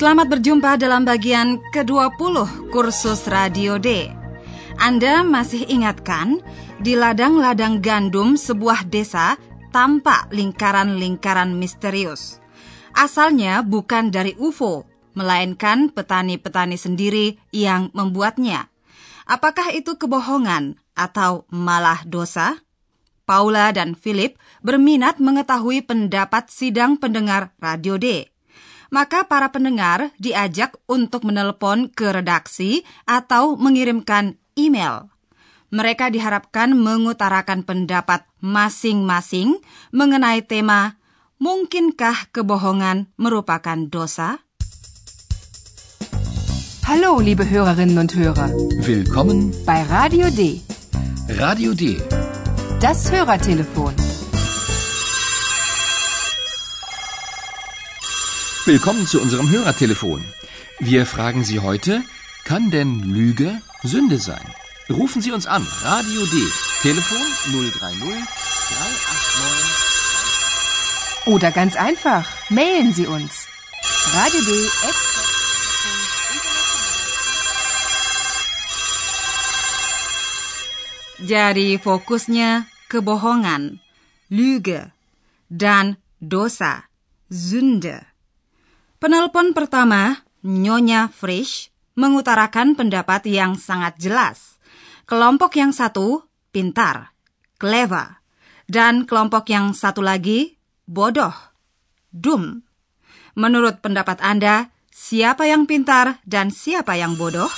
Selamat berjumpa dalam bagian ke-20 kursus Radio D. Anda masih ingatkan, di ladang-ladang gandum sebuah desa tampak lingkaran-lingkaran misterius. Asalnya bukan dari UFO, melainkan petani-petani sendiri yang membuatnya. Apakah itu kebohongan atau malah dosa? Paula dan Philip berminat mengetahui pendapat sidang pendengar Radio D maka para pendengar diajak untuk menelepon ke redaksi atau mengirimkan email. Mereka diharapkan mengutarakan pendapat masing-masing mengenai tema Mungkinkah kebohongan merupakan dosa? Hallo, liebe Hörerinnen und Hörer. Willkommen bei Radio D. Radio D. Das Hörertelefon. Willkommen zu unserem Hörertelefon. Wir fragen Sie heute, kann denn Lüge Sünde sein? Rufen Sie uns an. Radio D. Telefon 030 389. Oder ganz einfach, mailen Sie uns. Radio D. Jadi fokusnya kebohongan, Lüge, dan dosa, Sünde. Penelpon pertama, Nyonya Frisch, mengutarakan pendapat yang sangat jelas. Kelompok yang satu, pintar, clever. Dan kelompok yang satu lagi, bodoh, dum. Menurut pendapat Anda, siapa yang pintar dan siapa yang bodoh?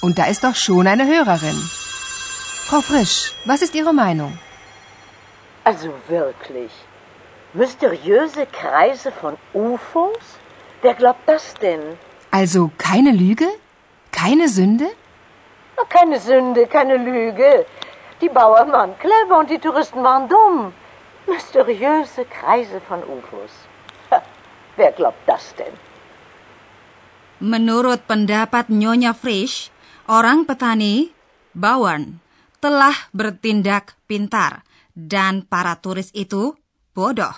Und da ist doch schon eine Hörerin. Frau Frisch, was ist Ihre Meinung? Also wirklich. Mysteriöse Kreise von UFOs? Wer glaubt das denn? Also keine Lüge? Keine Sünde? Keine Sünde, keine Lüge. Die Bauern waren clever und die Touristen waren dumm. Mysteriöse Kreise von UFOs. Wer glaubt das denn? Menurut pendapat Nyonya Frisch, orang petani, Bauern, telah bertindak pintar dan para turis itu bodoh.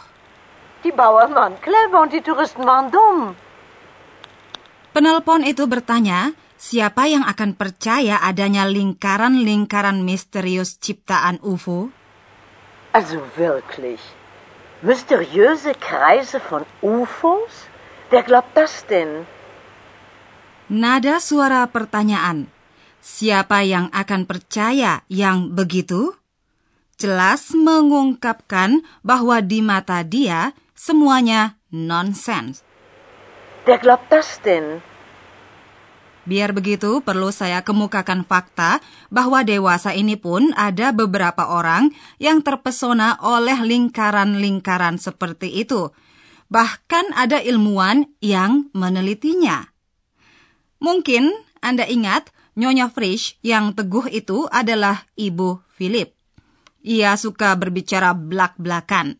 Die Bauern waren clever und die Touristen waren dumm. Penelpon itu bertanya, siapa yang akan percaya adanya lingkaran-lingkaran misterius ciptaan UFO? Also wirklich. Mysteriöse Kreise von UFOs? Wer glaubt das denn? Nada suara pertanyaan. Siapa yang akan percaya yang begitu? Jelas mengungkapkan bahwa di mata dia semuanya nonsens. Wer glaubt das denn? Biar begitu, perlu saya kemukakan fakta bahwa dewasa ini pun ada beberapa orang yang terpesona oleh lingkaran-lingkaran seperti itu. Bahkan ada ilmuwan yang menelitinya. Mungkin Anda ingat Nyonya Frisch yang teguh itu adalah Ibu Philip. Ia suka berbicara blak-blakan.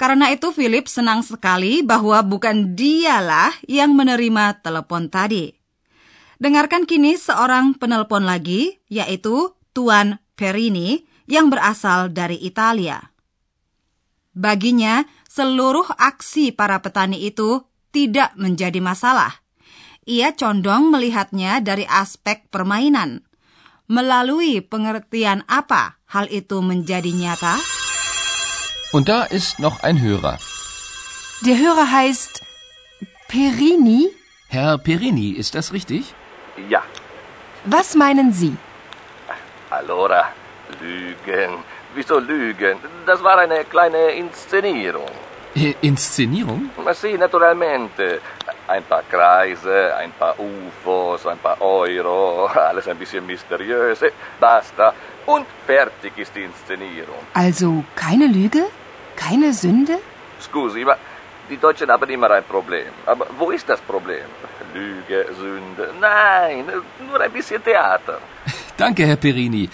Karena itu Philip senang sekali bahwa bukan dialah yang menerima telepon tadi. Dengarkan kini seorang penelpon lagi, yaitu Tuan Perini yang berasal dari Italia. Baginya, seluruh aksi para petani itu tidak menjadi masalah ia condong melihatnya dari aspek permainan. Melalui pengertian apa hal itu menjadi nyata? Und da ist noch ein Hörer. Der Hörer heißt Perini. Herr Perini, ist das richtig? Ja. Was meinen Sie? Allora, Lügen. Wieso Lügen? Das war eine kleine Inszenierung. Äh, Inszenierung? Sì, naturalmente. Ein paar Kreise, ein paar UFOs, ein paar Euro, alles ein bisschen mysteriös. Basta. Und fertig ist die Inszenierung. Also keine Lüge? Keine Sünde? Scusi, ma die Deutschen haben immer ein Problem. Aber wo ist das Problem? Lüge, Sünde. Nein, nur ein bisschen Theater. Danke, Herr Perini.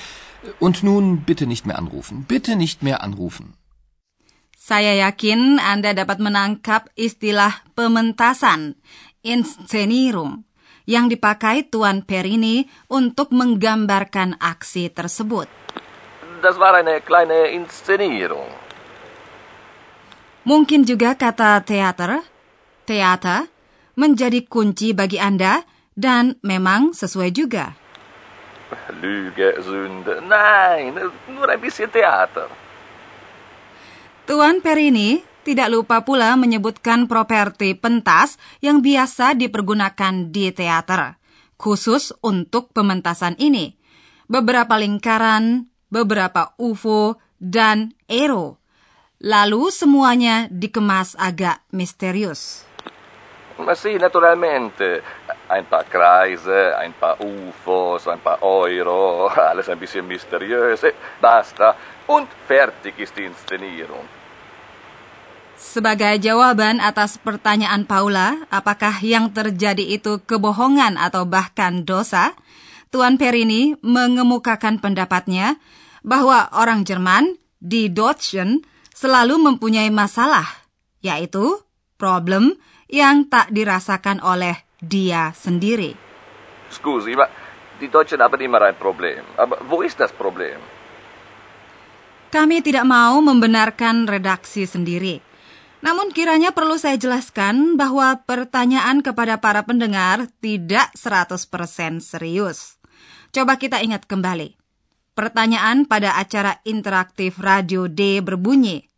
Und nun bitte nicht mehr anrufen. Bitte nicht mehr anrufen. Saya yakin Anda dapat menangkap istilah pementasan, inszenierung, yang dipakai Tuan Perini untuk menggambarkan aksi tersebut. Das war eine kleine Inszenierung. Mungkin juga kata teater, teater, menjadi kunci bagi Anda dan memang sesuai juga. Lüge, Sünde. Nein, nur ein bisschen Theater. Tuan Perini tidak lupa pula menyebutkan properti pentas yang biasa dipergunakan di teater, khusus untuk pementasan ini. Beberapa lingkaran, beberapa UFO, dan ero. Lalu semuanya dikemas agak misterius. Ma sì, naturalmente. Ein paar Kreise, ein paar UFOs, ein paar Euro, alles ein bisschen mysteriös. Basta. Und fertig ist die Inszenierung. Sebagai jawaban atas pertanyaan Paula, apakah yang terjadi itu kebohongan atau bahkan dosa? Tuan Perini mengemukakan pendapatnya bahwa orang Jerman di Deutschen selalu mempunyai masalah, yaitu problem yang tak dirasakan oleh dia sendiri. Scusi, ma die Deutschen haben immer ein Problem. Aber wo ist das Problem? Kami tidak mau membenarkan redaksi sendiri. Namun kiranya perlu saya jelaskan bahwa pertanyaan kepada para pendengar tidak 100% serius. Coba kita ingat kembali. Pertanyaan pada acara interaktif Radio D berbunyi,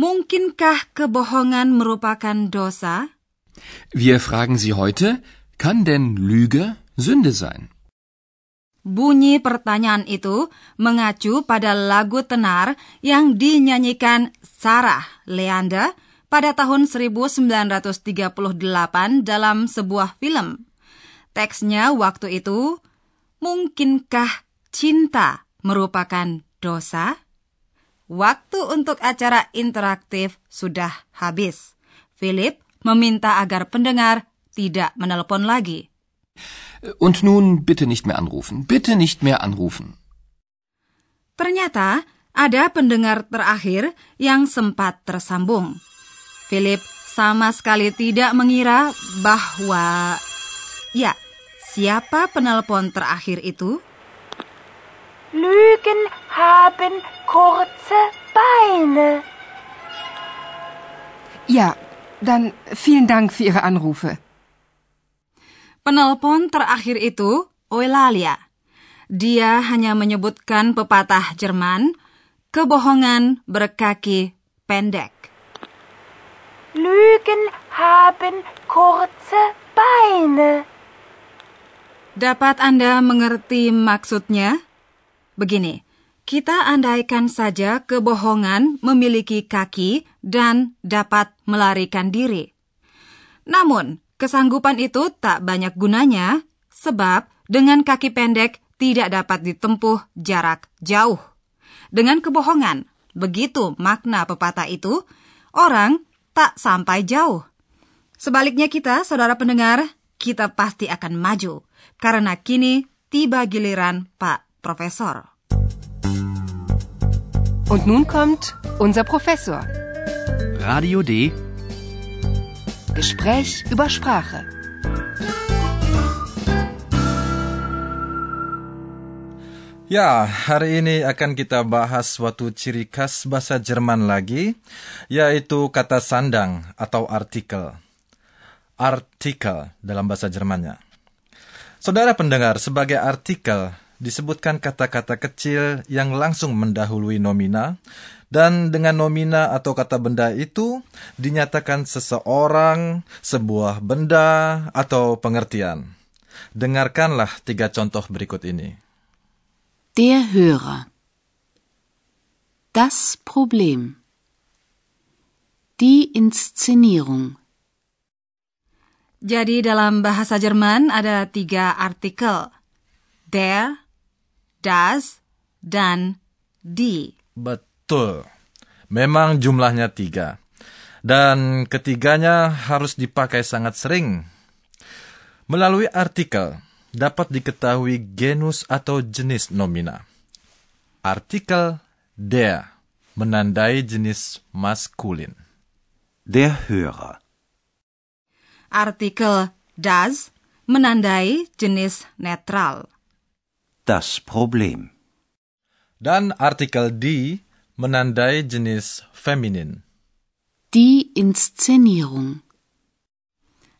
Mungkinkah kebohongan merupakan dosa? Wir fragen Sie heute, kann denn Lüge Sünde sein? Bunyi pertanyaan itu mengacu pada lagu tenar yang dinyanyikan Sarah Leander pada tahun 1938 dalam sebuah film. Teksnya waktu itu, Mungkinkah cinta merupakan dosa? Waktu untuk acara interaktif sudah habis. Philip meminta agar pendengar tidak menelpon lagi. Und nun bitte nicht mehr anrufen. Bitte nicht mehr anrufen. Ternyata ada pendengar terakhir yang sempat tersambung. Philip sama sekali tidak mengira bahwa... Ya, siapa penelpon terakhir itu? Lügen haben kurze Beine. Ja, dann vielen Dank für Ihre Anrufe. Penelpon terakhir itu Eulalia. Dia hanya menyebutkan pepatah Jerman, kebohongan berkaki pendek. Lügen haben kurze Beine. Dapat Anda mengerti maksudnya? Begini, kita andaikan saja kebohongan memiliki kaki dan dapat melarikan diri. Namun, kesanggupan itu tak banyak gunanya sebab dengan kaki pendek tidak dapat ditempuh jarak jauh. Dengan kebohongan, begitu makna pepatah itu, orang tak sampai jauh. Sebaliknya kita, saudara pendengar, kita pasti akan maju karena kini tiba giliran Pak Profesor. Und nun kommt unser Professor. Radio D. Gespräch über Sprache. Ya, hari ini akan kita bahas suatu ciri khas bahasa Jerman lagi, yaitu kata sandang atau artikel. Artikel dalam bahasa Jermannya. Saudara pendengar, sebagai artikel disebutkan kata-kata kecil yang langsung mendahului nomina, dan dengan nomina atau kata benda itu dinyatakan seseorang, sebuah benda, atau pengertian. Dengarkanlah tiga contoh berikut ini. Der Hörer. Das Problem. Die Inszenierung. Jadi dalam bahasa Jerman ada tiga artikel. Der, das, dan die. Betul. Memang jumlahnya tiga. Dan ketiganya harus dipakai sangat sering. Melalui artikel dapat diketahui genus atau jenis nomina. Artikel der menandai jenis maskulin. Der Hörer. Artikel das menandai jenis netral. Das Problem. Dan artikel die menandai jenis feminin. Die Inszenierung.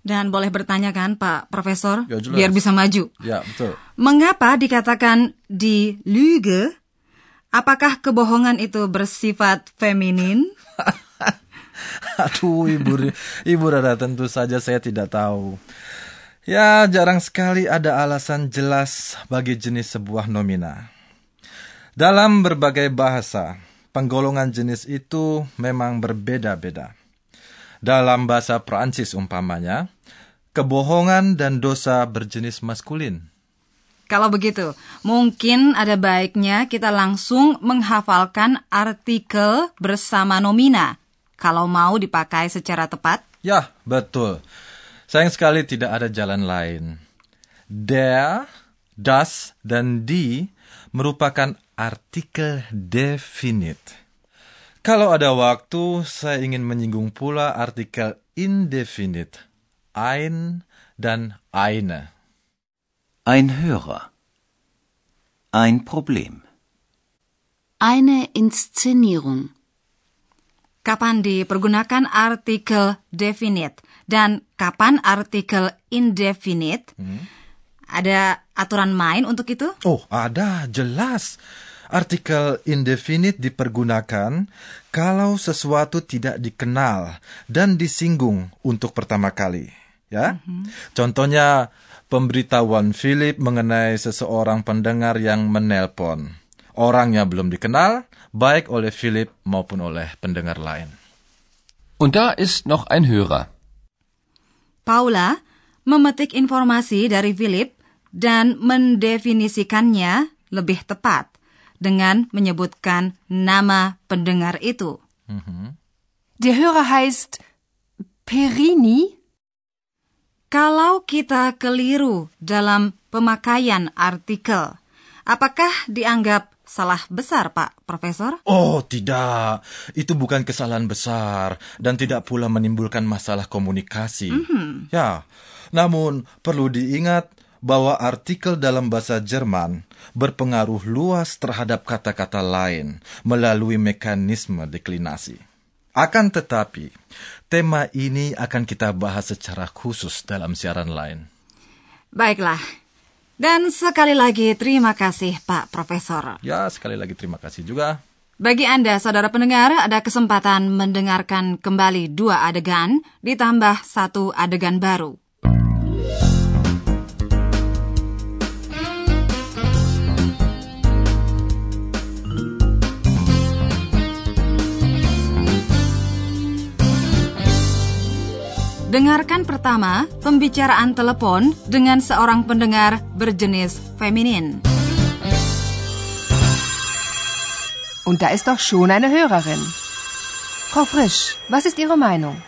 Dan boleh bertanya kan Pak Profesor? Ya, jelas. biar bisa maju. Ya, betul. Mengapa dikatakan di Lüge? Apakah kebohongan itu bersifat feminin? Aduh, Ibu, Ibu Rada tentu saja saya tidak tahu. Ya, jarang sekali ada alasan jelas bagi jenis sebuah nomina. Dalam berbagai bahasa, penggolongan jenis itu memang berbeda-beda. Dalam bahasa Perancis umpamanya, kebohongan dan dosa berjenis maskulin. Kalau begitu, mungkin ada baiknya kita langsung menghafalkan artikel bersama nomina. Kalau mau dipakai secara tepat. Ya, betul. Sayang sekali tidak ada jalan lain. Der, das, dan die merupakan artikel definit. Kalau ada waktu, saya ingin menyinggung pula artikel indefinit. Ein dan eine. Ein Hörer. Ein Problem. Eine Inszenierung. Kapan dipergunakan artikel definite dan kapan artikel indefinite? Ada aturan main untuk itu? Oh, ada, jelas. Artikel indefinite dipergunakan kalau sesuatu tidak dikenal dan disinggung untuk pertama kali. Ya, contohnya pemberitahuan Philip mengenai seseorang pendengar yang menelpon. Orangnya belum dikenal, baik oleh Philip maupun oleh pendengar lain. Und da ist noch ein Hörer. Paula memetik informasi dari Philip dan mendefinisikannya lebih tepat dengan menyebutkan nama pendengar itu. Der Hörer heißt Perini. Kalau kita keliru dalam pemakaian artikel, apakah dianggap salah besar, Pak Profesor? Oh, tidak. Itu bukan kesalahan besar dan tidak pula menimbulkan masalah komunikasi. Ya, namun perlu diingat bahwa artikel dalam bahasa Jerman berpengaruh luas terhadap kata-kata lain melalui mekanisme deklinasi. Akan tetapi, tema ini akan kita bahas secara khusus dalam siaran lain. Baiklah. Dan sekali lagi terima kasih Pak Profesor. Ya, sekali lagi terima kasih juga. Bagi Anda, saudara pendengar, ada kesempatan mendengarkan kembali dua adegan ditambah satu adegan baru. Dengarkan pertama pembicaraan telepon dengan seorang pendengar berjenis feminin. Und da ist doch schon eine Hörerin. Frau Frisch, was ist Ihre Meinung?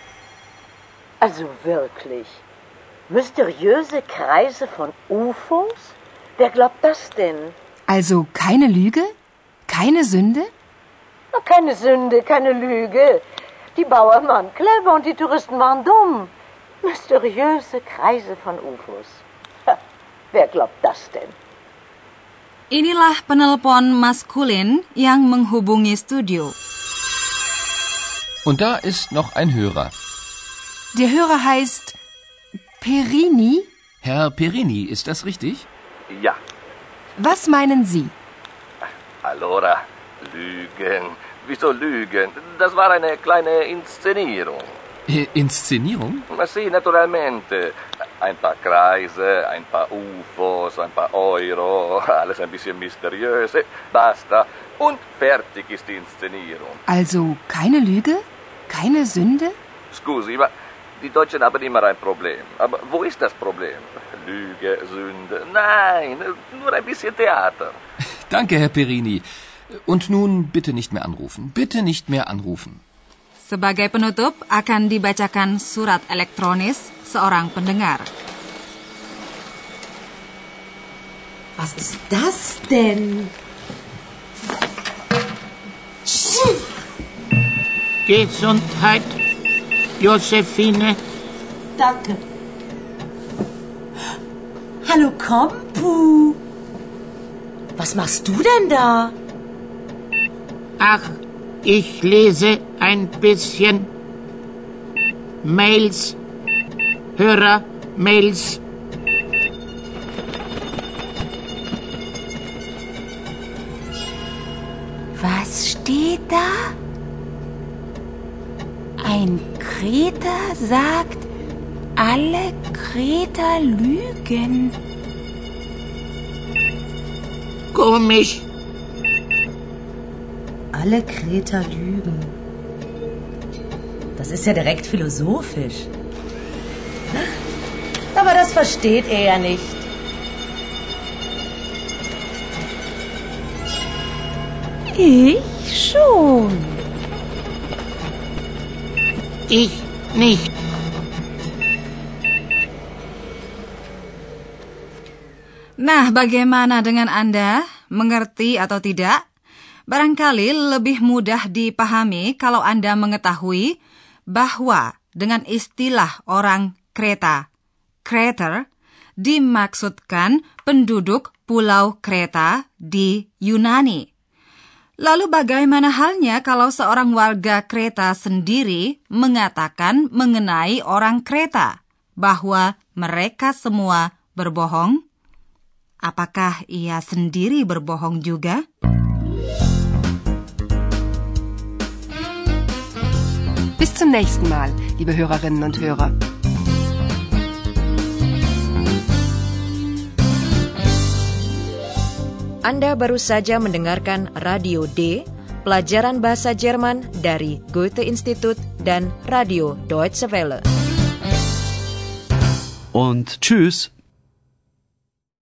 Also wirklich. Mysteriöse Kreise von UFOs? Wer glaubt das denn? Also keine Lüge? Keine Sünde? Keine Sünde, keine Lüge. Die Bauern waren clever und die Touristen waren dumm. Mysteriöse Kreise von UFOs. Ha, Wer glaubt das denn? Inilah penelpon maskulin yang menghubungi studio. Und da ist noch ein Hörer. Der Hörer heißt Perini. Herr Perini, ist das richtig? Ja, Was meinen Sie? allora, Lügen. Wieso Lügen? Das war eine kleine Inszenierung. Äh, Inszenierung? Sì, naturalmente. Ein paar Kreise, ein paar UFOs, ein paar Euro, alles ein bisschen mysteriös. Eh, Basta. Und fertig ist die Inszenierung. Also keine Lüge? Keine Sünde? Scusi, ma die Deutschen haben immer ein Problem. Aber wo ist das Problem? Lüge, Sünde? Nein, nur ein bisschen Theater. Danke, Herr Perini. Und nun bitte nicht mehr anrufen. Bitte nicht mehr anrufen. Sebagai penutup akan dibacakan surat elektronis seorang pendengar. Was ist das denn? Gesundheit, Josephine. Danke. Hallo Kompu. Was machst du denn da? Ach, ich lese ein bisschen Mails, Hörer-Mails. Was steht da? Ein Kreter sagt, alle Kreter lügen. Komisch. Alle Kreter lügen. Das ist ja direkt philosophisch. Aber das versteht er ja nicht. Ich schon. Ich nicht. Nah, bagaimana dengan Anda? Mengerti atau tidak? Barangkali lebih mudah dipahami kalau Anda mengetahui bahwa dengan istilah orang Kreta, Kreter, dimaksudkan penduduk pulau Kreta di Yunani. Lalu bagaimana halnya kalau seorang warga Kreta sendiri mengatakan mengenai orang Kreta bahwa mereka semua berbohong? Apakah ia sendiri berbohong juga? Bis zum nächsten Mal, liebe Hörerinnen und Hörer. Anda baru saja mendengarkan Radio D, pelajaran bahasa Jerman dari Goethe Institut dan Radio Deutsche Welle. Und tschüss.